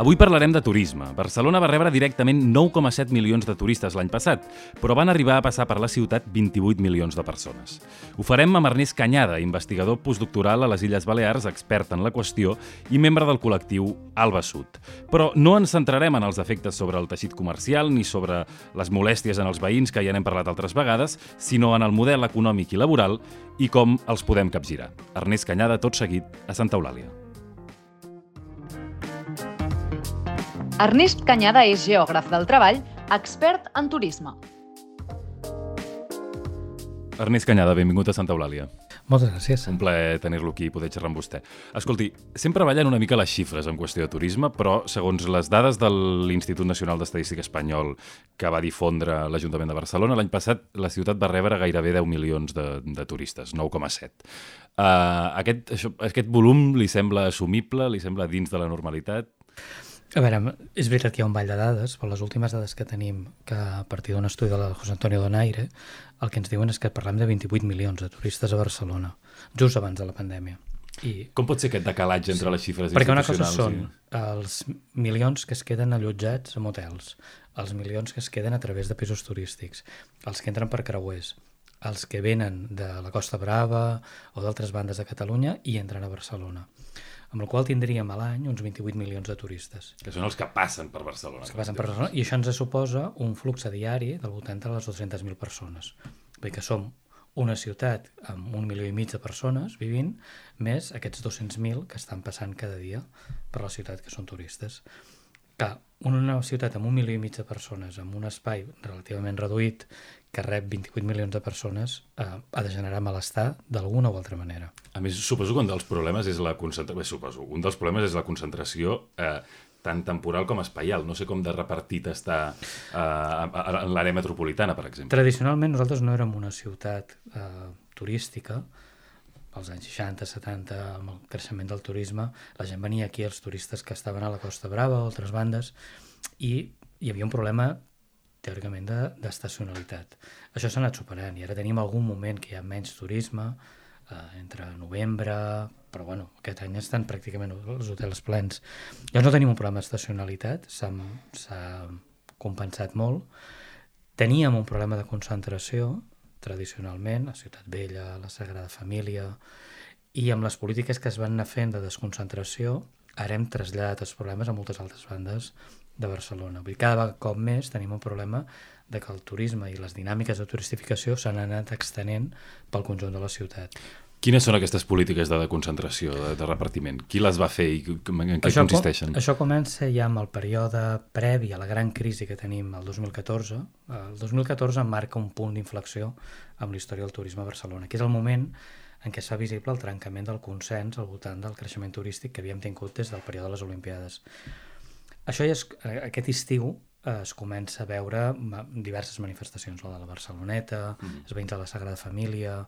Avui parlarem de turisme. Barcelona va rebre directament 9,7 milions de turistes l'any passat, però van arribar a passar per la ciutat 28 milions de persones. Ho farem amb Ernest Canyada, investigador postdoctoral a les Illes Balears, expert en la qüestió i membre del col·lectiu Alba Sud. Però no ens centrarem en els efectes sobre el teixit comercial ni sobre les molèsties en els veïns, que ja n'hem parlat altres vegades, sinó en el model econòmic i laboral i com els podem capgirar. Ernest Canyada, tot seguit, a Santa Eulàlia. Ernest Canyada és geògraf del treball, expert en turisme. Ernest Canyada, benvingut a Santa Eulàlia. Moltes gràcies. Un plaer tenir-lo aquí i poder xerrar amb vostè. Escolti, sempre ballen una mica les xifres en qüestió de turisme, però segons les dades de l'Institut Nacional d'Estadística Espanyol que va difondre l'Ajuntament de Barcelona, l'any passat la ciutat va rebre gairebé 10 milions de, de turistes, 9,7. Uh, aquest, això, aquest volum li sembla assumible? Li sembla dins de la normalitat? A veure, és veritat que hi ha un ball de dades, però les últimes dades que tenim, que a partir d'un estudi de la José Antonio Donaire, el que ens diuen és que parlem de 28 milions de turistes a Barcelona, just abans de la pandèmia. I... Com pot ser aquest decalatge entre sí. les xifres Perquè una cosa són i... els milions que es queden allotjats a motels, els milions que es queden a través de pisos turístics, els que entren per creuers, els que venen de la Costa Brava o d'altres bandes de Catalunya i entren a Barcelona amb la qual tindríem a l'any uns 28 milions de turistes. Que són els que passen per Barcelona. Els que passen per Barcelona, i això ens suposa un flux diari del voltant de les 200.000 persones. Vull que som una ciutat amb un milió i mig de persones vivint, més aquests 200.000 que estan passant cada dia per la ciutat que són turistes. Que una ciutat amb un milió i mig de persones, amb un espai relativament reduït, que rep 28 milions de persones eh, ha de generar malestar d'alguna o altra manera. A més, suposo que un dels problemes és la concentració, suposo, un dels problemes és la concentració eh, tant temporal com espaial. No sé com de repartit està eh, en l'àrea metropolitana, per exemple. Tradicionalment nosaltres no érem una ciutat eh, turística, als anys 60, 70, amb el creixement del turisme, la gent venia aquí, els turistes que estaven a la Costa Brava o altres bandes, i hi havia un problema teòricament d'estacionalitat. De, Això s'ha anat superant i ara tenim algun moment que hi ha menys turisme, eh, entre novembre, però bueno, aquest any estan pràcticament els hotels plens. Ja no tenim un problema d'estacionalitat, s'ha compensat molt. Teníem un problema de concentració, tradicionalment, a Ciutat Vella, la Sagrada Família, i amb les polítiques que es van anar fent de desconcentració, ara hem traslladat els problemes a moltes altres bandes de Barcelona. Vull dir, cada cop més tenim un problema de que el turisme i les dinàmiques de turistificació s'han anat extenent pel conjunt de la ciutat. Quines són aquestes polítiques de concentració, de, de repartiment? Qui les va fer i en què això, consisteixen? Això comença ja amb el període previ a la gran crisi que tenim el 2014. El 2014 marca un punt d'inflexió amb la història del turisme a Barcelona, que és el moment en què es fa visible el trencament del consens al voltant del creixement turístic que havíem tingut des del període de les Olimpiades. Això ja és, eh, aquest estiu es comença a veure diverses manifestacions, la de la Barceloneta, mm. els veïns de la Sagrada Família,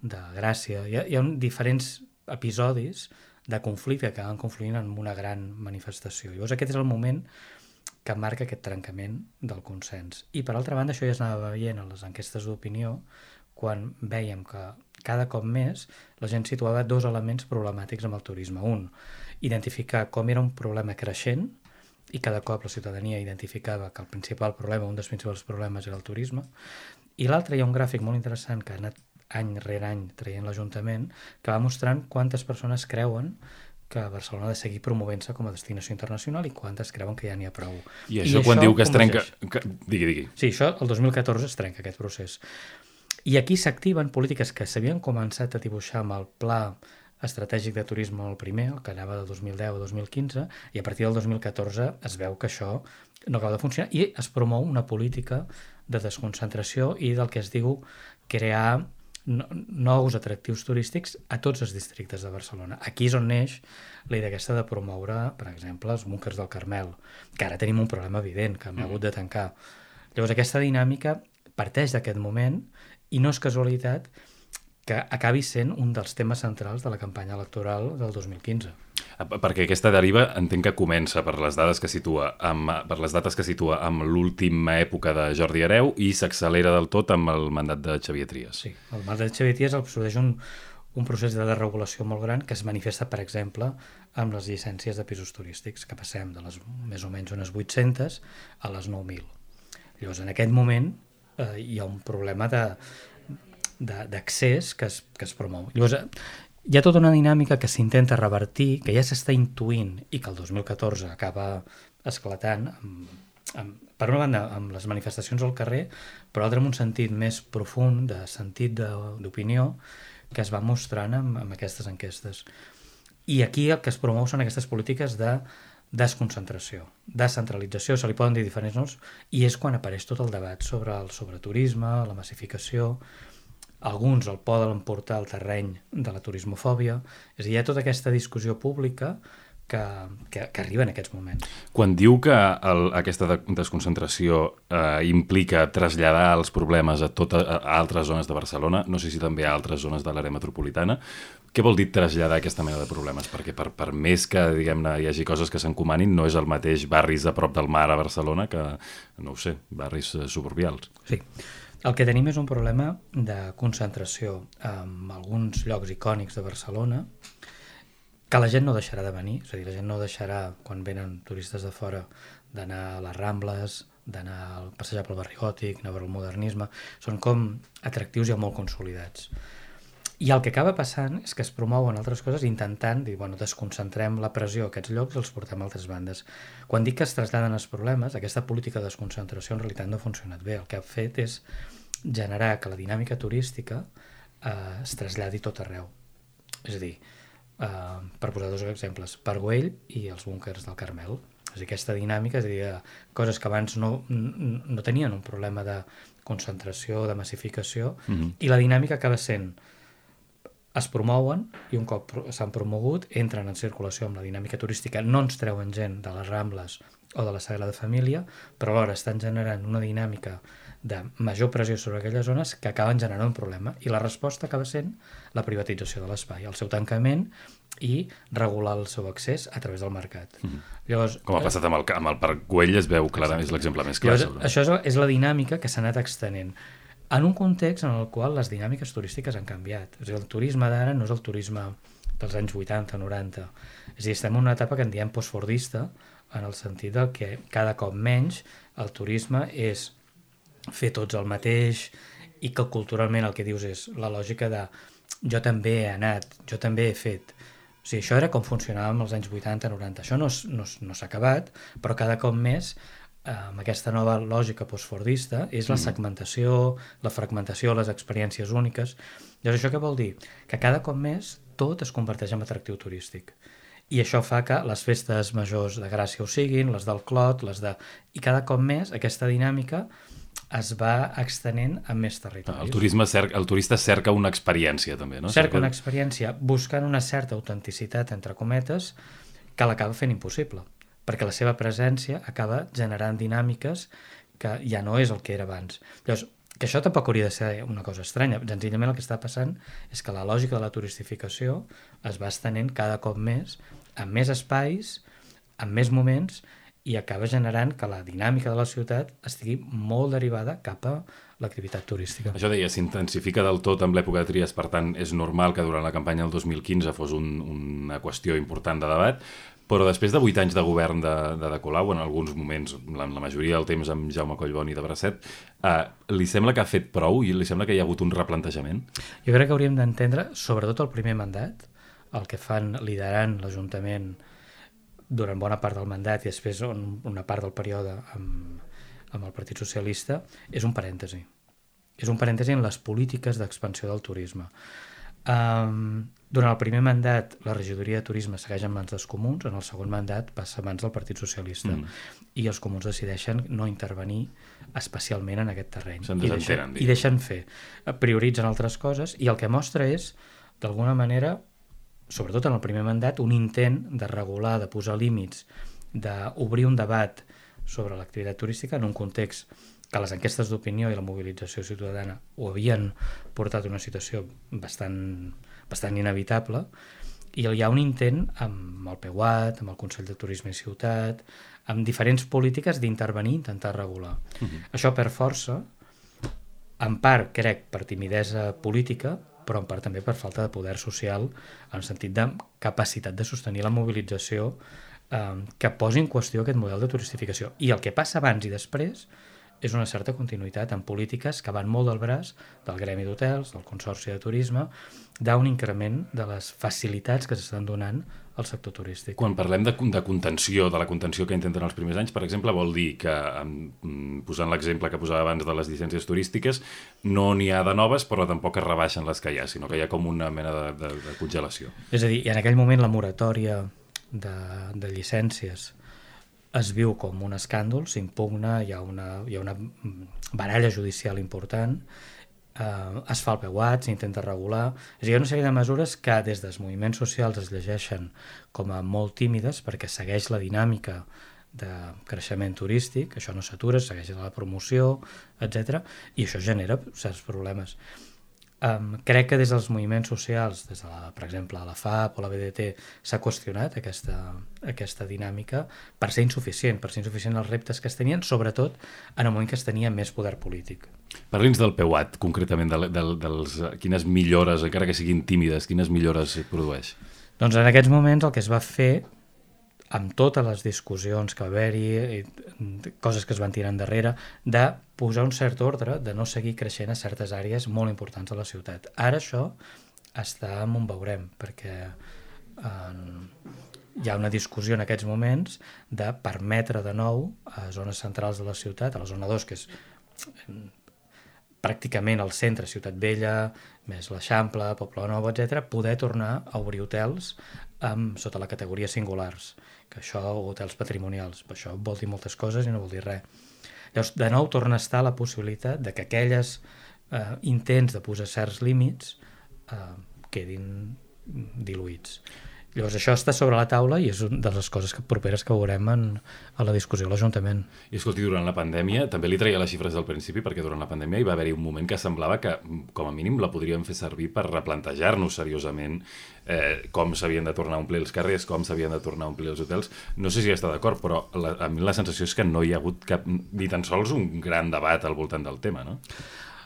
de Gràcia... Hi ha, hi ha diferents episodis de conflicte que van confluint en una gran manifestació. Llavors aquest és el moment que marca aquest trencament del consens. I per altra banda, això ja es anava veient a les enquestes d'opinió quan veiem que cada cop més la gent situava dos elements problemàtics amb el turisme. Un, identificar com era un problema creixent i cada cop la ciutadania identificava que el principal problema, un dels principals problemes era el turisme, i l'altre hi ha un gràfic molt interessant que ha anat any rere any traient l'Ajuntament, que va mostrant quantes persones creuen que Barcelona ha de seguir promovent-se com a destinació internacional i quantes creuen que ja n'hi ha prou. I això, I quan això diu que es trenca... Que... Digui, digui. Sí, això el 2014 es trenca aquest procés. I aquí s'activen polítiques que s'havien començat a dibuixar amb el pla estratègic de turisme el primer, el que anava de 2010 a 2015, i a partir del 2014 es veu que això no acaba de funcionar i es promou una política de desconcentració i del que es diu crear nous atractius turístics a tots els districtes de Barcelona. Aquí és on neix la idea aquesta de promoure, per exemple, els búnkers del Carmel, que ara tenim un problema evident, que hem mm. hagut de tancar. Llavors, aquesta dinàmica parteix d'aquest moment i no és casualitat que acabi sent un dels temes centrals de la campanya electoral del 2015. Ah, perquè aquesta deriva entenc que comença per les dades que situa amb, per les dates que situa amb l'última època de Jordi Hereu i s'accelera del tot amb el mandat de Xavier Trias. Sí, el mandat de Xavier Trias absorbeix un, un procés de desregulació molt gran que es manifesta, per exemple, amb les llicències de pisos turístics, que passem de les més o menys unes 800 a les 9.000. Llavors, en aquest moment eh, hi ha un problema de d'accés que, es, que es promou. Llavors, hi ha tota una dinàmica que s'intenta revertir, que ja s'està intuint i que el 2014 acaba esclatant amb, amb, per una banda amb les manifestacions al carrer, però l'altra amb un sentit més profund, de sentit d'opinió, que es va mostrant amb, amb aquestes enquestes. I aquí el que es promou són aquestes polítiques de desconcentració, descentralització, se li poden dir diferents noms, i és quan apareix tot el debat sobre el sobreturisme, la massificació, alguns el poden portar al terreny de la turismofòbia, és a dir, hi ha tota aquesta discussió pública que, que, que arriba en aquests moments. Quan diu que el, aquesta de, desconcentració eh, implica traslladar els problemes a, tota, a altres zones de Barcelona, no sé si també a altres zones de l'àrea metropolitana, què vol dir traslladar aquesta mena de problemes? Perquè per, per més que diguem-ne hi hagi coses que s'encomanin, no és el mateix barris a prop del mar a Barcelona que, no ho sé, barris eh, suburbials. Sí. El que tenim és un problema de concentració en alguns llocs icònics de Barcelona que la gent no deixarà de venir, és a dir, la gent no deixarà, quan venen turistes de fora, d'anar a les Rambles, d'anar a passejar pel barri gòtic, anar a veure el modernisme, són com atractius ja molt consolidats. I el que acaba passant és que es promouen altres coses intentant dir, bueno, desconcentrem la pressió a aquests llocs i els portem a altres bandes. Quan dic que es traslladen els problemes, aquesta política de desconcentració en realitat no ha funcionat bé. El que ha fet és generar que la dinàmica turística eh, es traslladi tot arreu. És a dir, eh, per posar dos exemples, Parguell i els búnkers del Carmel. És dir, aquesta dinàmica, és a dir, coses que abans no, no tenien un problema de concentració, de massificació, mm -hmm. i la dinàmica acaba sent es promouen i un cop s'han promogut entren en circulació amb la dinàmica turística, no ens treuen gent de les Rambles o de la Sagrada Família, però alhora estan generant una dinàmica de major pressió sobre aquelles zones que acaben generant un problema i la resposta acaba sent la privatització de l'espai, el seu tancament i regular el seu accés a través del mercat. Mm. Llavors, Com ha passat amb el, amb el Parc Güell, es veu clarament, és l'exemple més clar. Llavors, això és, és la dinàmica que s'ha anat extenent en un context en el qual les dinàmiques turístiques han canviat. És a dir, el turisme d'ara no és el turisme dels anys 80, 90. És a dir, estem en una etapa que en diem postfordista, en el sentit del que cada cop menys el turisme és fer tots el mateix i que culturalment el que dius és la lògica de jo també he anat, jo també he fet. O sigui, això era com funcionava els anys 80-90. Això no, no, no s'ha acabat, però cada cop més amb aquesta nova lògica postfordista és la mm. segmentació, la fragmentació, les experiències úniques. Llavors, això què vol dir? Que cada cop més tot es converteix en atractiu turístic. I això fa que les festes majors de Gràcia ho siguin, les del Clot, les de... I cada cop més aquesta dinàmica es va extenent a més territoris. El, turisme cerca, el turista cerca una experiència, també, no? Cerca, cerca una experiència buscant una certa autenticitat, entre cometes, que l'acaba fent impossible perquè la seva presència acaba generant dinàmiques que ja no és el que era abans. Llavors, que això tampoc hauria de ser una cosa estranya. Senzillament el que està passant és que la lògica de la turistificació es va estenent cada cop més, amb més espais, amb més moments, i acaba generant que la dinàmica de la ciutat estigui molt derivada cap a l'activitat turística. Això deia, s'intensifica del tot amb l'època de Trias, per tant, és normal que durant la campanya del 2015 fos un, una qüestió important de debat, però després de 8 anys de govern de, de, de Colau, en alguns moments, la, la majoria del temps amb Jaume Collboni de Bracet, eh, li sembla que ha fet prou i li sembla que hi ha hagut un replantejament? Jo crec que hauríem d'entendre, sobretot el primer mandat, el que fan liderant l'Ajuntament durant bona part del mandat i després una part del període amb, amb el Partit Socialista, és un parèntesi. És un parèntesi en les polítiques d'expansió del turisme. Um, durant el primer mandat, la regidoria de turisme segueix en mans dels comuns, en el segon mandat passa a mans del Partit Socialista. Mm. I els comuns decideixen no intervenir especialment en aquest terreny. I deixen, I deixen fer. Prioritzen altres coses i el que mostra és, d'alguna manera, sobretot en el primer mandat, un intent de regular, de posar límits, d'obrir un debat sobre l'activitat turística en un context que les enquestes d'opinió i la mobilització ciutadana ho havien portat a una situació bastant, bastant inevitable, i hi ha un intent amb el PEUAT, amb el Consell de Turisme i Ciutat, amb diferents polítiques d'intervenir i intentar regular. Uh -huh. Això per força, en part, crec, per timidesa política, però en part també per falta de poder social, en el sentit de capacitat de sostenir la mobilització eh, que posi en qüestió aquest model de turistificació. I el que passa abans i després és una certa continuïtat en polítiques que van molt del braç del gremi d'hotels, del Consorci de Turisme, d'un increment de les facilitats que s'estan donant al sector turístic. Quan parlem de, de contenció, de la contenció que intenten els primers anys, per exemple, vol dir que, posant l'exemple que posava abans de les llicències turístiques, no n'hi ha de noves, però tampoc es rebaixen les que hi ha, sinó que hi ha com una mena de, de, de congelació. És a dir, en aquell moment la moratòria de, de llicències es viu com un escàndol, s'impugna, hi, ha una, hi ha una baralla judicial important, eh, es fa el PEUAT, s'intenta regular... És dir, hi ha una sèrie de mesures que des dels moviments socials es llegeixen com a molt tímides perquè segueix la dinàmica de creixement turístic, això no s'atura, segueix la promoció, etc. i això genera certs problemes. Um, crec que des dels moviments socials, des de la, per exemple la FAP o la BDT, s'ha qüestionat aquesta, aquesta dinàmica per ser insuficient, per ser insuficient els reptes que es tenien, sobretot en el moment que es tenia més poder polític. Parli'ns del PEUAT, concretament, de, de, dels, quines millores, encara que siguin tímides, quines millores produeix? Doncs en aquests moments el que es va fer amb totes les discussions que va haver-hi, coses que es van tirar endarrere, de posar un cert ordre, de no seguir creixent a certes àrees molt importants de la ciutat. Ara això està en un veurem, perquè en, hi ha una discussió en aquests moments de permetre de nou a zones centrals de la ciutat, a la zona 2, que és pràcticament al centre, Ciutat Vella, més l'Eixample, Poble Nou, etc, poder tornar a obrir hotels amb, sota la categoria singulars que això, hotels patrimonials, això vol dir moltes coses i no vol dir res. Llavors, de nou torna a estar la possibilitat de que aquelles eh, intents de posar certs límits eh, quedin diluïts. Llavors això està sobre la taula i és una de les coses que, properes que veurem en, a la discussió a l'Ajuntament. I escolti, durant la pandèmia, també li traia les xifres del principi, perquè durant la pandèmia hi va haver-hi un moment que semblava que, com a mínim, la podríem fer servir per replantejar-nos seriosament eh, com s'havien de tornar a omplir els carrers, com s'havien de tornar a omplir els hotels. No sé si està d'acord, però la, a mi la sensació és que no hi ha hagut cap, ni tan sols un gran debat al voltant del tema, no?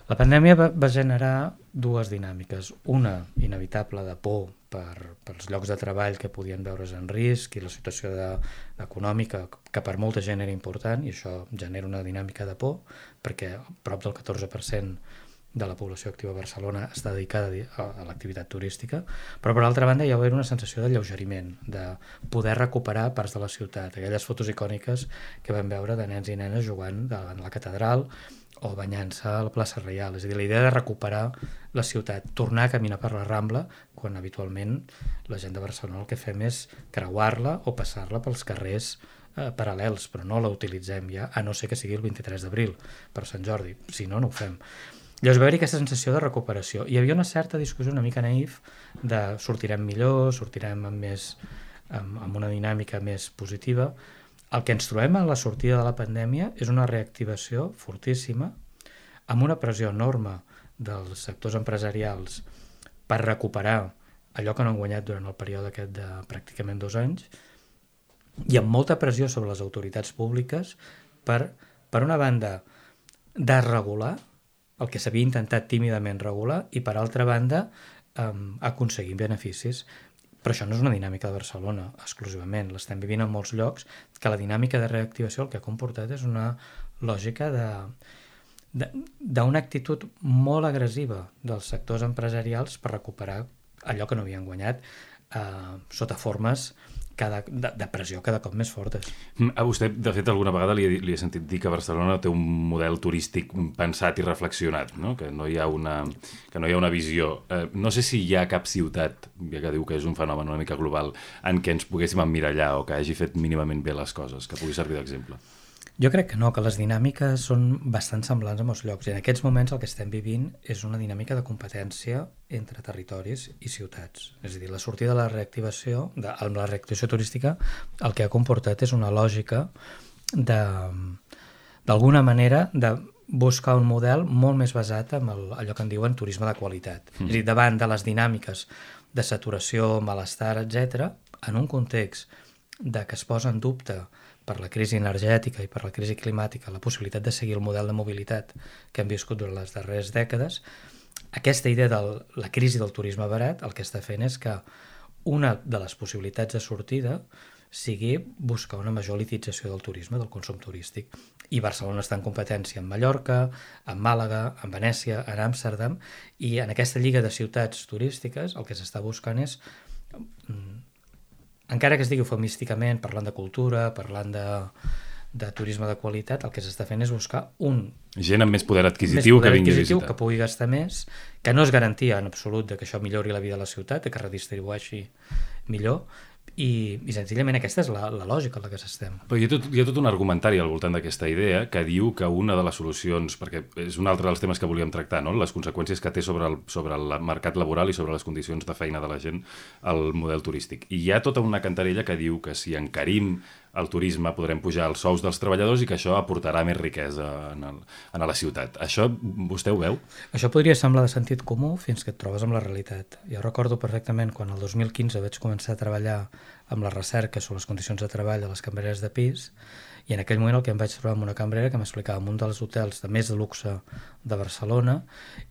La pandèmia va, va generar dues dinàmiques. Una, inevitable, de por per, pels llocs de treball que podien veure's en risc i la situació de, econòmica que per molta gent era important i això genera una dinàmica de por perquè prop del 14% de la població activa a Barcelona està dedicada a, a l'activitat turística, però per altra banda hi ha una sensació de lleugeriment, de poder recuperar parts de la ciutat, aquelles fotos icòniques que vam veure de nens i nenes jugant davant la catedral o banyant-se a la plaça Reial. És a dir, la idea de recuperar la ciutat, tornar a caminar per la Rambla, quan habitualment la gent de Barcelona el que fem és creuar-la o passar-la pels carrers eh, paral·lels, però no la utilitzem ja, a no ser que sigui el 23 d'abril, per Sant Jordi. Si no, no ho fem. Llavors va haver aquesta sensació de recuperació. Hi havia una certa discussió una mica naïf de sortirem millor, sortirem amb, més, amb, amb una dinàmica més positiva, el que ens trobem a la sortida de la pandèmia és una reactivació fortíssima, amb una pressió enorme dels sectors empresarials per recuperar allò que no han guanyat durant el període aquest de pràcticament dos anys, i amb molta pressió sobre les autoritats públiques per, per una banda, desregular el que s'havia intentat tímidament regular i, per altra banda, eh, aconseguir beneficis. Però això no és una dinàmica de Barcelona exclusivament, l'estem vivint en molts llocs, que la dinàmica de reactivació el que ha comportat és una lògica de d'una actitud molt agressiva dels sectors empresarials per recuperar allò que no havien guanyat eh, sota formes cada, de, de pressió cada cop més fortes. Mm, a vostè, de fet, alguna vegada li, li he sentit dir que Barcelona té un model turístic pensat i reflexionat, no? Que, no hi ha una, que no hi ha una visió. Eh, no sé si hi ha cap ciutat, ja que diu que és un fenomen una mica global, en què ens poguéssim emmirallar o que hagi fet mínimament bé les coses, que pugui servir d'exemple. Jo crec que no, que les dinàmiques són bastant semblants a molts llocs. I en aquests moments el que estem vivint és una dinàmica de competència entre territoris i ciutats. És a dir, la sortida de la reactivació, de, amb la reactivació turística, el que ha comportat és una lògica de d'alguna manera de buscar un model molt més basat en el, allò que en diuen turisme de qualitat. Mm. És a dir, davant de les dinàmiques de saturació, malestar, etc, en un context de que es posa en dubte per la crisi energètica i per la crisi climàtica la possibilitat de seguir el model de mobilitat que hem viscut durant les darreres dècades, aquesta idea de la crisi del turisme barat el que està fent és que una de les possibilitats de sortida sigui buscar una major elitització del turisme, del consum turístic. I Barcelona està en competència amb Mallorca, amb Màlaga, amb Venècia, en Amsterdam, i en aquesta lliga de ciutats turístiques el que s'està buscant és, mm, encara que es digui eufemísticament, parlant de cultura, parlant de, de turisme de qualitat, el que s'està fent és buscar un... Gent amb més poder adquisitiu més poder que vingui adquisitiu, a visitar. Que pugui gastar més, que no és garantia en absolut de que això millori la vida de la ciutat, que redistribueixi millor, i, i senzillament aquesta és la, la lògica en la que s'estem. Però hi ha, tot, hi ha tot un argumentari al voltant d'aquesta idea que diu que una de les solucions, perquè és un altre dels temes que volíem tractar, no? les conseqüències que té sobre el, sobre el mercat laboral i sobre les condicions de feina de la gent el model turístic. I hi ha tota una cantarella que diu que si encarim el turisme podrem pujar els sous dels treballadors i que això aportarà més riquesa en, el, en la ciutat. Això vostè ho veu? Això podria semblar de sentit comú fins que et trobes amb la realitat. Jo recordo perfectament quan el 2015 vaig començar a treballar amb la recerca sobre les condicions de treball de les cambreres de pis i en aquell moment el que em vaig trobar amb una cambrera que m'explicava en un dels hotels de més de luxe de Barcelona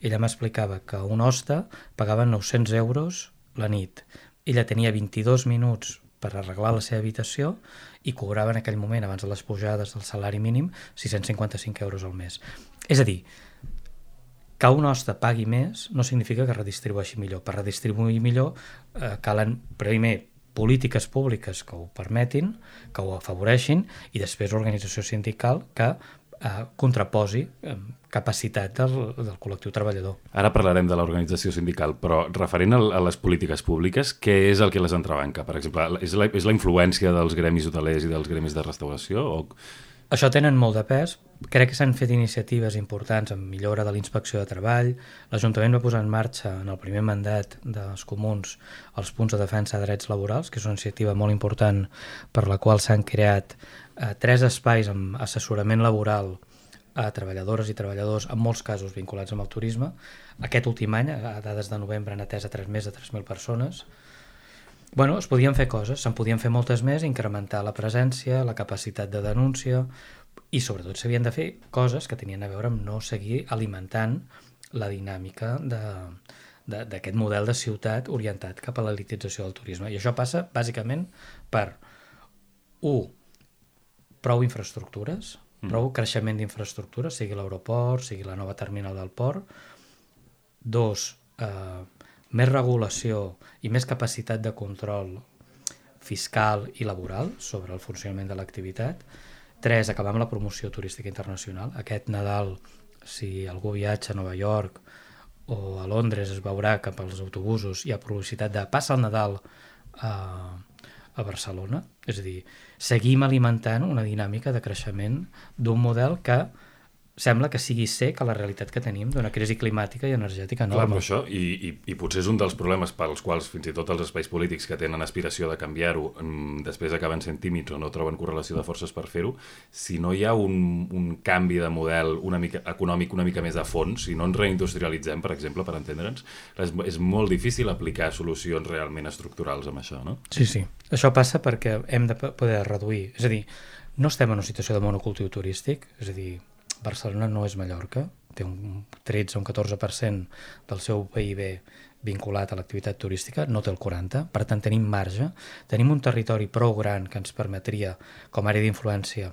ella m'explicava que un hoste pagava 900 euros la nit ella tenia 22 minuts per arreglar la seva habitació i cobrava en aquell moment, abans de les pujades del salari mínim, 655 euros al mes. És a dir, que un hoste pagui més no significa que redistribueixi millor. Per redistribuir millor eh, calen primer polítiques públiques que ho permetin, que ho afavoreixin, i després organització sindical que eh, contraposi eh, capacitat del, del col·lectiu treballador. Ara parlarem de l'organització sindical, però referent a, les polítiques públiques, què és el que les entrebanca? Per exemple, és la, és la influència dels gremis hotelers i dels gremis de restauració? O... Això tenen molt de pes. Crec que s'han fet iniciatives importants en millora de l'inspecció de treball. L'Ajuntament va posar en marxa en el primer mandat dels comuns els punts de defensa de drets laborals, que és una iniciativa molt important per la qual s'han creat eh, tres espais amb assessorament laboral a treballadores i treballadors, en molts casos vinculats amb el turisme. Aquest últim any, a dades de novembre, han atès a 3, més de 3.000 persones. Bueno, es podien fer coses, se'n podien fer moltes més, incrementar la presència, la capacitat de denúncia, i sobretot s'havien de fer coses que tenien a veure amb no seguir alimentant la dinàmica d'aquest model de ciutat orientat cap a l'elitització del turisme. I això passa bàsicament per, un, prou infraestructures, mm. prou creixement d'infraestructures, sigui l'aeroport, sigui la nova terminal del port. Dos, eh, més regulació i més capacitat de control fiscal i laboral sobre el funcionament de l'activitat. Tres, acabar amb la promoció turística internacional. Aquest Nadal, si algú viatja a Nova York o a Londres es veurà cap als autobusos hi ha publicitat de passa el Nadal a, a Barcelona. És a dir, seguim alimentant una dinàmica de creixement d'un model que sembla que sigui sec a la realitat que tenim d'una crisi climàtica i energètica enorme. Clar, això, i, i, i potser és un dels problemes pels quals fins i tot els espais polítics que tenen aspiració de canviar-ho mm, després acaben sent tímids o no troben correlació de forces per fer-ho, si no hi ha un, un canvi de model una mica, econòmic una mica més a fons, si no ens reindustrialitzem, per exemple, per entendre'ns, és, és molt difícil aplicar solucions realment estructurals amb això, no? Sí, sí. Això passa perquè hem de poder reduir. És a dir, no estem en una situació de monocultiu turístic, és a dir, Barcelona no és Mallorca, té un 13 o un 14% del seu PIB vinculat a l'activitat turística, no té el 40%, per tant tenim marge, tenim un territori prou gran que ens permetria, com a àrea d'influència,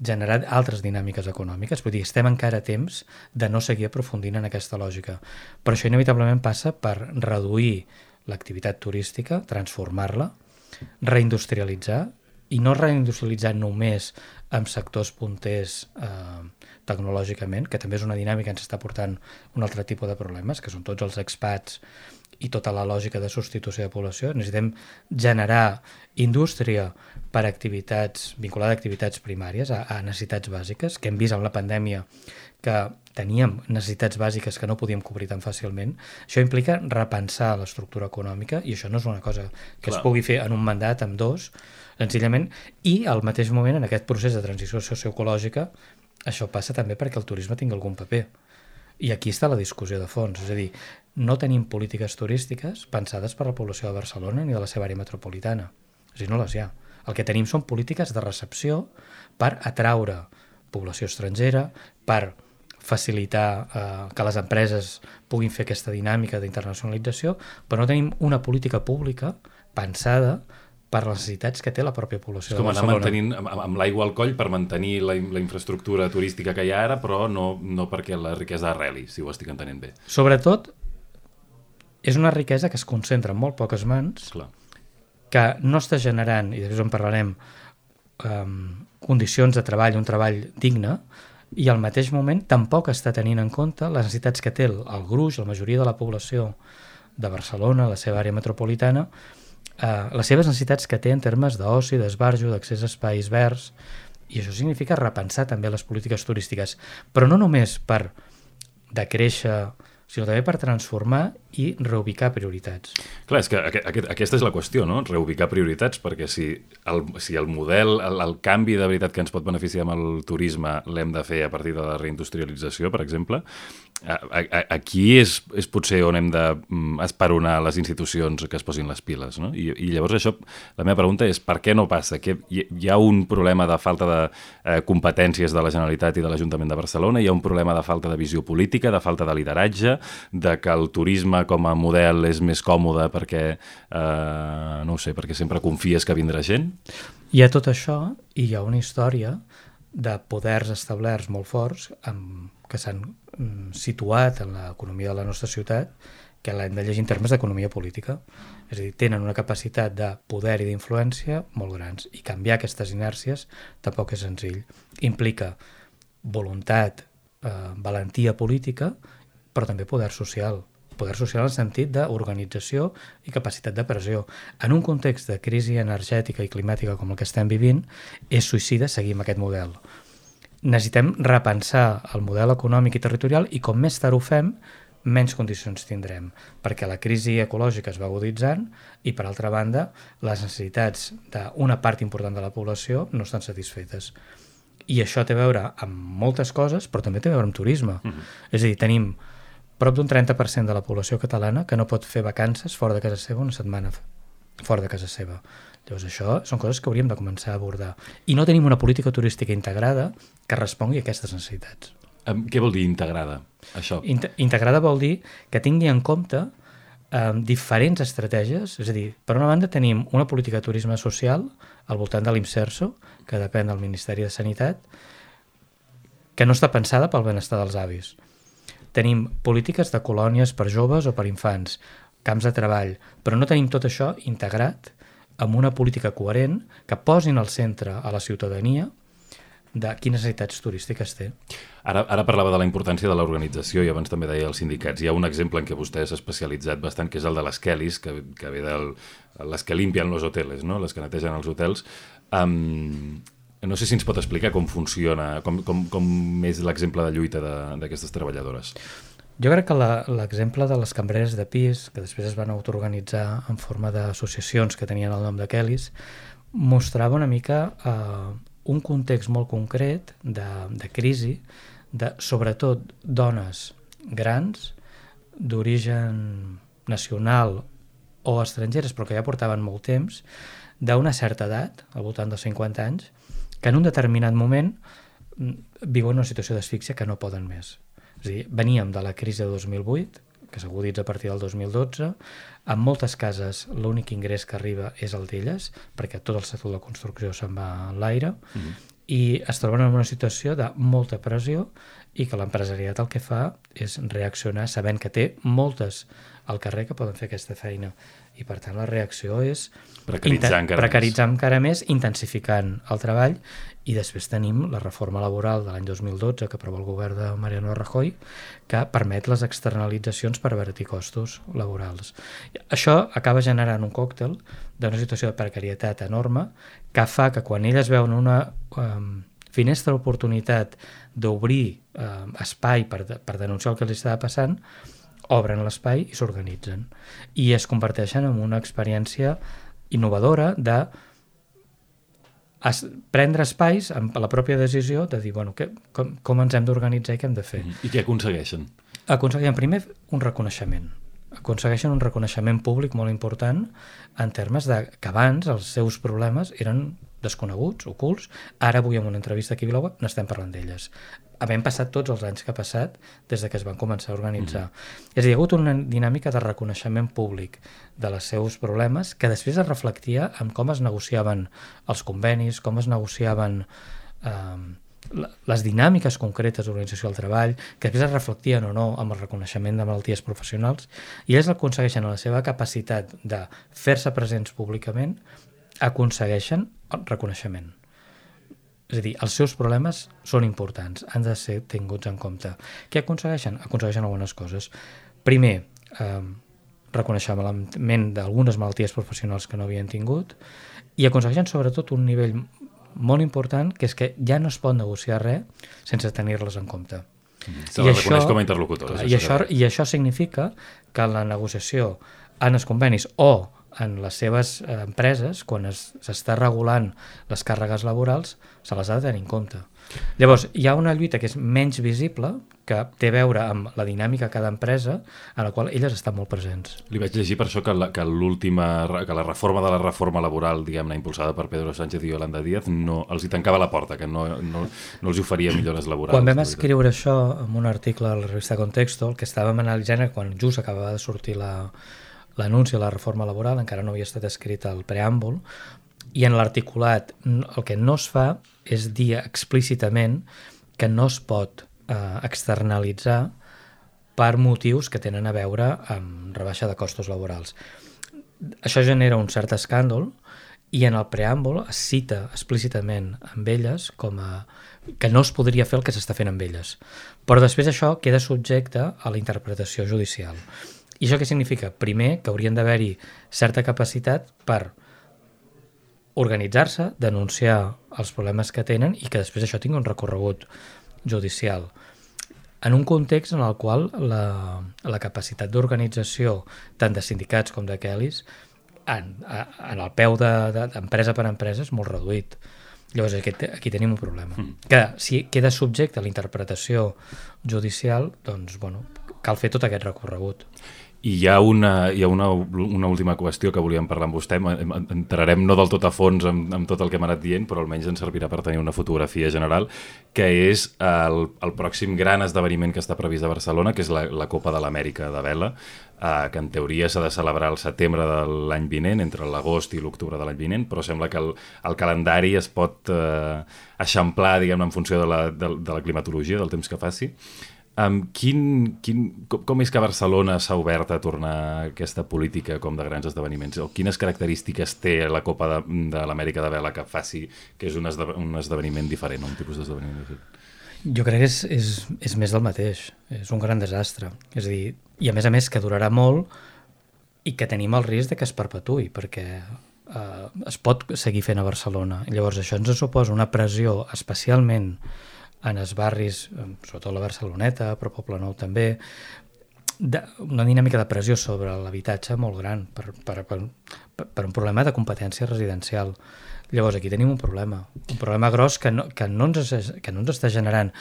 generar altres dinàmiques econòmiques, vull dir, estem encara a temps de no seguir aprofundint en aquesta lògica. Però això inevitablement passa per reduir l'activitat turística, transformar-la, reindustrialitzar, i no reindustrialitzar només amb sectors punters eh, tecnològicament, que també és una dinàmica que ens està portant un altre tipus de problemes, que són tots els expats i tota la lògica de substitució de població. Necessitem generar indústria per activitats, vinculada a activitats primàries, a, a necessitats bàsiques, que hem vist amb la pandèmia que teníem necessitats bàsiques que no podíem cobrir tan fàcilment. Això implica repensar l'estructura econòmica i això no és una cosa que Clar. es pugui fer en un mandat, amb dos, senzillament, i al mateix moment, en aquest procés de transició socioecològica, això passa també perquè el turisme tingui algun paper. I aquí està la discussió de fons, és a dir, no tenim polítiques turístiques pensades per la població de Barcelona ni de la seva àrea metropolitana. És a dir, no les hi ha. El que tenim són polítiques de recepció per atraure població estrangera, per facilitar eh, que les empreses puguin fer aquesta dinàmica d'internacionalització, però no tenim una política pública pensada per les necessitats que té la pròpia població és com anar mantenint amb, amb l'aigua al coll per mantenir la, la infraestructura turística que hi ha ara, però no, no perquè la riquesa arreli, si ho estic entenent bé. Sobretot, és una riquesa que es concentra en molt poques mans, Clar. que no està generant, i després en parlarem, um, condicions de treball, un treball digne, i al mateix moment tampoc està tenint en compte les necessitats que té el, el gruix, la majoria de la població de Barcelona, la seva àrea metropolitana, eh, les seves necessitats que té en termes d'oci, d'esbarjo, d'accés a espais verds, i això significa repensar també les polítiques turístiques, però no només per decréixer, sinó també per transformar i reubicar prioritats. Clar, és que aquest, aquest, aquesta és la qüestió, no? Reubicar prioritats, perquè si el, si el model, el, el canvi de veritat que ens pot beneficiar amb el turisme l'hem de fer a partir de la reindustrialització, per exemple, aquí és, és potser on hem de mm, les institucions que es posin les piles, no? I, I llavors això, la meva pregunta és per què no passa? Que hi, hi ha un problema de falta de eh, competències de la Generalitat i de l'Ajuntament de Barcelona, hi ha un problema de falta de visió política, de falta de lideratge, de que el turisme com a model és més còmode perquè, eh, no sé, perquè sempre confies que vindrà gent? Hi ha tot això i hi ha una història de poders establerts molt forts amb, que s'han mm, situat en l'economia de la nostra ciutat que l'hem de llegir en termes d'economia política. És a dir, tenen una capacitat de poder i d'influència molt grans i canviar aquestes inèrcies tampoc és senzill. Implica voluntat, eh, valentia política, però també poder social. Poder social en sentit d'organització i capacitat de pressió. En un context de crisi energètica i climàtica com el que estem vivint, és suïcida seguir amb aquest model. Necessitem repensar el model econòmic i territorial i com més tard ho fem, menys condicions tindrem, perquè la crisi ecològica es va aguditzant i, per altra banda, les necessitats d'una part important de la població no estan satisfetes. I això té a veure amb moltes coses, però també té a veure amb turisme. Uh -huh. És a dir, tenim prop d'un 30% de la població catalana que no pot fer vacances fora de casa seva una setmana fora de casa seva. Llavors això són coses que hauríem de començar a abordar. I no tenim una política turística integrada que respongui a aquestes necessitats. Um, què vol dir integrada, això? Int integrada vol dir que tingui en compte eh, diferents estratègies, és a dir, per una banda tenim una política de turisme social al voltant de l'IMSERSO, que depèn del Ministeri de Sanitat, que no està pensada pel benestar dels avis. Tenim polítiques de colònies per joves o per infants, camps de treball, però no tenim tot això integrat amb una política coherent que posin al centre a la ciutadania de quines necessitats turístiques té. Ara, ara parlava de la importància de l'organització i abans també deia els sindicats. Hi ha un exemple en què vostè s'ha especialitzat bastant, que és el de les Kellys, que, que ve del... les que limpien els hoteles, no? les que netegen els hotels. Um, no sé si ens pot explicar com funciona, com, com, com és l'exemple de lluita d'aquestes treballadores. Jo crec que l'exemple de les cambreres de pis, que després es van autoorganitzar en forma d'associacions que tenien el nom de Kellys, mostrava una mica eh, un context molt concret de, de crisi, de sobretot dones grans, d'origen nacional o estrangeres, però que ja portaven molt temps, d'una certa edat, al voltant dels 50 anys, que en un determinat moment viuen una situació d'asfíxia que no poden més. És a dir, veníem de la crisi de 2008, que s'aguditza a partir del 2012, en moltes cases l'únic ingrés que arriba és el d'elles, perquè tot el sector de la construcció se'n va a l'aire, mm -hmm. i es troben en una situació de molta pressió i que l'empresariat el que fa és reaccionar sabent que té moltes al carrer que poden fer aquesta feina i per tant la reacció és precaritzar encara, precaritzar més. encara més intensificant el treball i després tenim la reforma laboral de l'any 2012 que aprova el govern de Mariano Rajoy que permet les externalitzacions per avertir costos laborals. Això acaba generant un còctel d'una situació de precarietat enorme que fa que quan elles veuen una um, finestra d'oportunitat d'obrir eh, espai per, per denunciar el que els estava passant, obren l'espai i s'organitzen. I es converteixen en una experiència innovadora de es, prendre espais amb la pròpia decisió de dir bueno, que, com, com ens hem d'organitzar i què hem de fer. I què aconsegueixen? Aconsegueixen primer un reconeixement. Aconsegueixen un reconeixement públic molt important en termes de que abans els seus problemes eren desconeguts, ocults. Ara avui en una entrevista aquí a Vilaweb n'estem parlant d'elles. Havent passat tots els anys que ha passat des de que es van començar a organitzar. Mm -hmm. És a dir, hi ha hagut una dinàmica de reconeixement públic de els seus problemes que després es reflectia en com es negociaven els convenis, com es negociaven eh, les dinàmiques concretes d'organització del treball, que després es reflectien o no amb el reconeixement de malalties professionals, i ells aconsegueixen la seva capacitat de fer-se presents públicament, aconsegueixen el reconeixement. És a dir, els seus problemes són importants, han de ser tinguts en compte. Què aconsegueixen? Aconsegueixen algunes coses. Primer, eh, reconeixement d'algunes malalties professionals que no havien tingut i aconsegueixen sobretot un nivell molt important, que és que ja no es pot negociar res sense tenir-les en compte. Mm. Se la reconeix com a interlocutors. Clar, i, això, I això significa que la negociació en els convenis o en les seves eh, empreses, quan s'està regulant les càrregues laborals, se les ha de tenir en compte. Llavors, hi ha una lluita que és menys visible, que té a veure amb la dinàmica de cada empresa, en la qual elles estan molt presents. Li vaig llegir per això que la, que que la reforma de la reforma laboral, diguem-ne, impulsada per Pedro Sánchez i Yolanda Díaz, no, els hi tancava la porta, que no, no, no els oferia millores laborals. Quan vam escriure això en un article a la revista Contexto, el que estàvem analitzant quan just acabava de sortir la, l'anunci de la reforma laboral, encara no havia estat escrit el preàmbul, i en l'articulat el que no es fa és dir explícitament que no es pot eh, externalitzar per motius que tenen a veure amb rebaixa de costos laborals. Això genera un cert escàndol i en el preàmbul es cita explícitament amb elles com a que no es podria fer el que s'està fent amb elles. Però després això queda subjecte a la interpretació judicial. I això què significa? Primer, que haurien d'haver-hi certa capacitat per organitzar-se, denunciar els problemes que tenen i que després això tingui un recorregut judicial. En un context en el qual la, la capacitat d'organització tant de sindicats com de Kellys en, en el peu d'empresa de, de, per empresa és molt reduït. Llavors aquí, aquí tenim un problema. Mm. Que si queda subjecte a la interpretació judicial, doncs bueno, cal fer tot aquest recorregut. I hi ha una, hi ha una, una última qüestió que volíem parlar amb vostè. Entrarem no del tot a fons amb, amb tot el que hem anat dient, però almenys ens servirà per tenir una fotografia general, que és el, el pròxim gran esdeveniment que està previst a Barcelona, que és la, la Copa de l'Amèrica de Vela, eh, que en teoria s'ha de celebrar el setembre de l'any vinent, entre l'agost i l'octubre de l'any vinent, però sembla que el, el calendari es pot eh, eixamplar, diguem en funció de la, de, de la climatologia, del temps que faci. Um, quin, quin, com, com és que Barcelona s'ha obert a tornar a aquesta política com de grans esdeveniments? O quines característiques té la Copa de, de l'Amèrica de Vela que faci que és un, esde, un esdeveniment diferent, un tipus d'esdeveniment diferent? Jo crec que és, és, és més del mateix, és un gran desastre. És a dir, i a més a més que durarà molt i que tenim el risc de que es perpetui, perquè eh, es pot seguir fent a Barcelona. Llavors això ens suposa una pressió especialment en els barris, sobretot la Barceloneta, però Poble Nou també, de, una dinàmica de pressió sobre l'habitatge molt gran per, per, per, per un problema de competència residencial. Llavors aquí tenim un problema, un problema gros que no, que no, ens, que no ens està generant.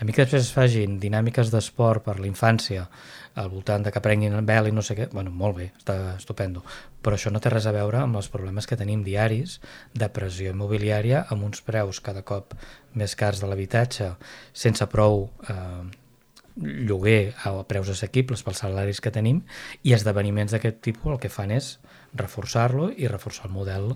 A mi que després es fagin dinàmiques d'esport per la infància al voltant de que prenguin el vel i no sé què, bueno, molt bé, està estupendo, però això no té res a veure amb els problemes que tenim diaris de pressió immobiliària amb uns preus cada cop més cars de l'habitatge sense prou eh, lloguer a preus assequibles pels salaris que tenim i esdeveniments d'aquest tipus el que fan és reforçar-lo i reforçar el model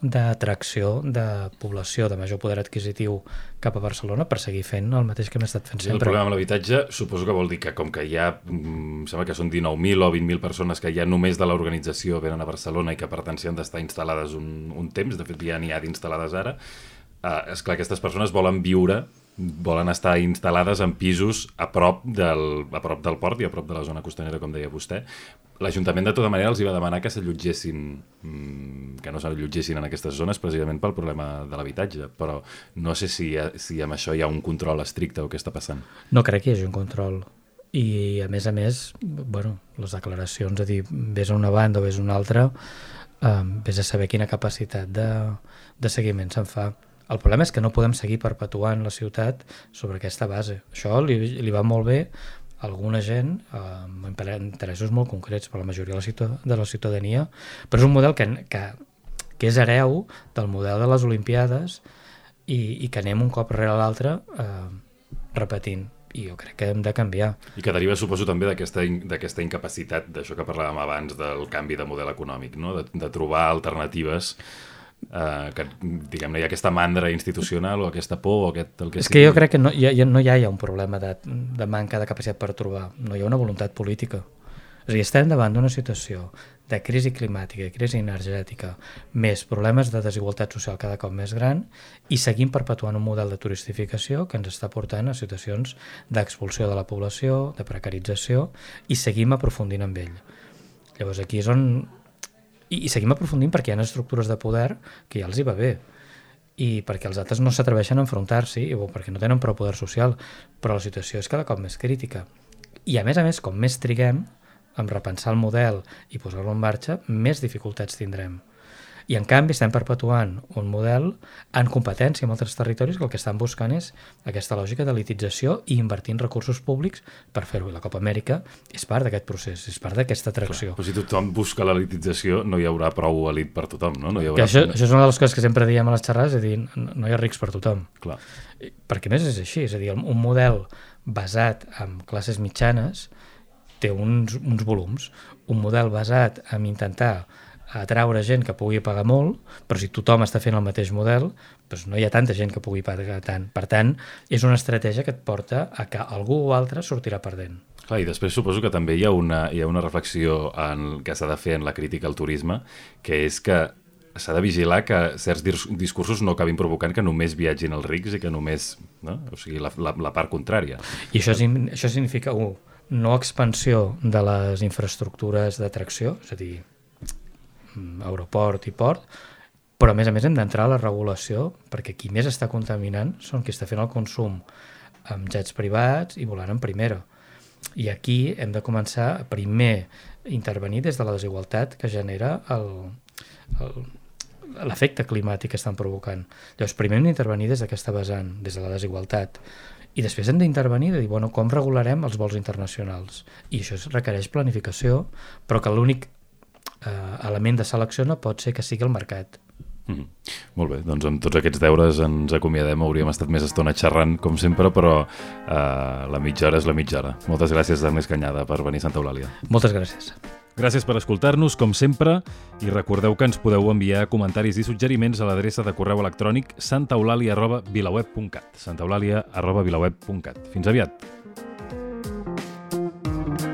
d'atracció de població de major poder adquisitiu cap a Barcelona per seguir fent el mateix que hem estat fent sempre. El problema amb l'habitatge suposo que vol dir que com que hi ha, em sembla que són 19.000 o 20.000 persones que ja només de l'organització venen a Barcelona i que per tant s'hi han d'estar instal·lades un, un temps, de fet ja n'hi ha d'instal·lades ara, eh, és clar, aquestes persones volen viure volen estar instal·lades en pisos a prop, del, a prop del port i a prop de la zona costanera, com deia vostè. L'Ajuntament, de tota manera, els hi va demanar que s'allotgessin, mm, que no s'allotgessin en aquestes zones precisament pel problema de l'habitatge, però no sé si, si amb això hi ha un control estricte o què està passant. No crec que hi hagi un control. I, a més a més, bueno, les declaracions de dir vés a una banda o vés a una altra, eh, vés a saber quina capacitat de, de seguiment se'n fa. El problema és que no podem seguir perpetuant la ciutat sobre aquesta base. Això li, li va molt bé a alguna gent eh, amb interessos molt concrets, per la majoria de la, de la ciutadania, però és un model que, que, que és hereu del model de les Olimpiades i, i que anem un cop rere l'altre eh, repetint i jo crec que hem de canviar. I que deriva, suposo, també d'aquesta incapacitat, d'això que parlàvem abans, del canvi de model econòmic, no? de, de trobar alternatives eh, que, diguem-ne, hi ha aquesta mandra institucional o aquesta por o aquest... El que És sigui. que jo crec que no hi ha, no hi ha un problema de, de manca de capacitat per trobar, no hi ha una voluntat política. És a dir, estem davant d'una situació de crisi climàtica crisi energètica, més problemes de desigualtat social cada cop més gran, i seguim perpetuant un model de turistificació que ens està portant a situacions d'expulsió de la població, de precarització, i seguim aprofundint amb ell. Llavors aquí és on... I, i seguim aprofundint perquè hi ha estructures de poder que ja els hi va bé i perquè els altres no s'atreveixen a enfrontar-s'hi o perquè no tenen prou poder social, però la situació és cada cop més crítica. I a més a més, com més triguem, amb repensar el model i posar-lo en marxa, més dificultats tindrem. I en canvi estem perpetuant un model en competència amb altres territoris que el que estan buscant és aquesta lògica d'elitització i invertint recursos públics per fer-ho. I la Copa Amèrica és part d'aquest procés, és part d'aquesta atracció. Clar, però si tothom busca l'elitització no hi haurà prou elit per tothom, no? no hi haurà... això, això és una de les coses que sempre diem a les xerrades, és a dir, no hi ha rics per tothom. Clar. Perquè més és així, és a dir, un model basat en classes mitjanes té uns, uns volums. Un model basat en intentar atraure gent que pugui pagar molt, però si tothom està fent el mateix model, doncs no hi ha tanta gent que pugui pagar tant. Per tant, és una estratègia que et porta a que algú o altre sortirà perdent. Clar, i després suposo que també hi ha una, hi ha una reflexió en, que s'ha de fer en la crítica al turisme, que és que s'ha de vigilar que certs discursos no acabin provocant que només viatgin els rics i que només... No? O sigui, la, la, la part contrària. I això, això significa, un, no expansió de les infraestructures d'atracció, és a dir, aeroport i port, però a més a més hem d'entrar a la regulació perquè qui més està contaminant són qui està fent el consum amb jets privats i volant en primera. I aquí hem de començar a primer intervenir des de la desigualtat que genera l'efecte climàtic que estan provocant. Llavors, primer hem d'intervenir des d'aquesta vessant, des de la desigualtat i després hem d'intervenir de dir, bueno, com regularem els vols internacionals? I això requereix planificació, però que l'únic eh, element de selecció no pot ser que sigui el mercat. Mm -hmm. Molt bé, doncs amb tots aquests deures ens acomiadem, hauríem estat més estona xerrant, com sempre, però eh, la mitja hora és la mitja hora. Moltes gràcies, Ernest Canyada, per venir a Santa Eulàlia. Moltes gràcies. Gràcies per escoltar-nos, com sempre, i recordeu que ens podeu enviar comentaris i suggeriments a l'adreça de correu electrònic santaeulàlia.vilaweb.cat santaeulàlia.vilaweb.cat Fins aviat!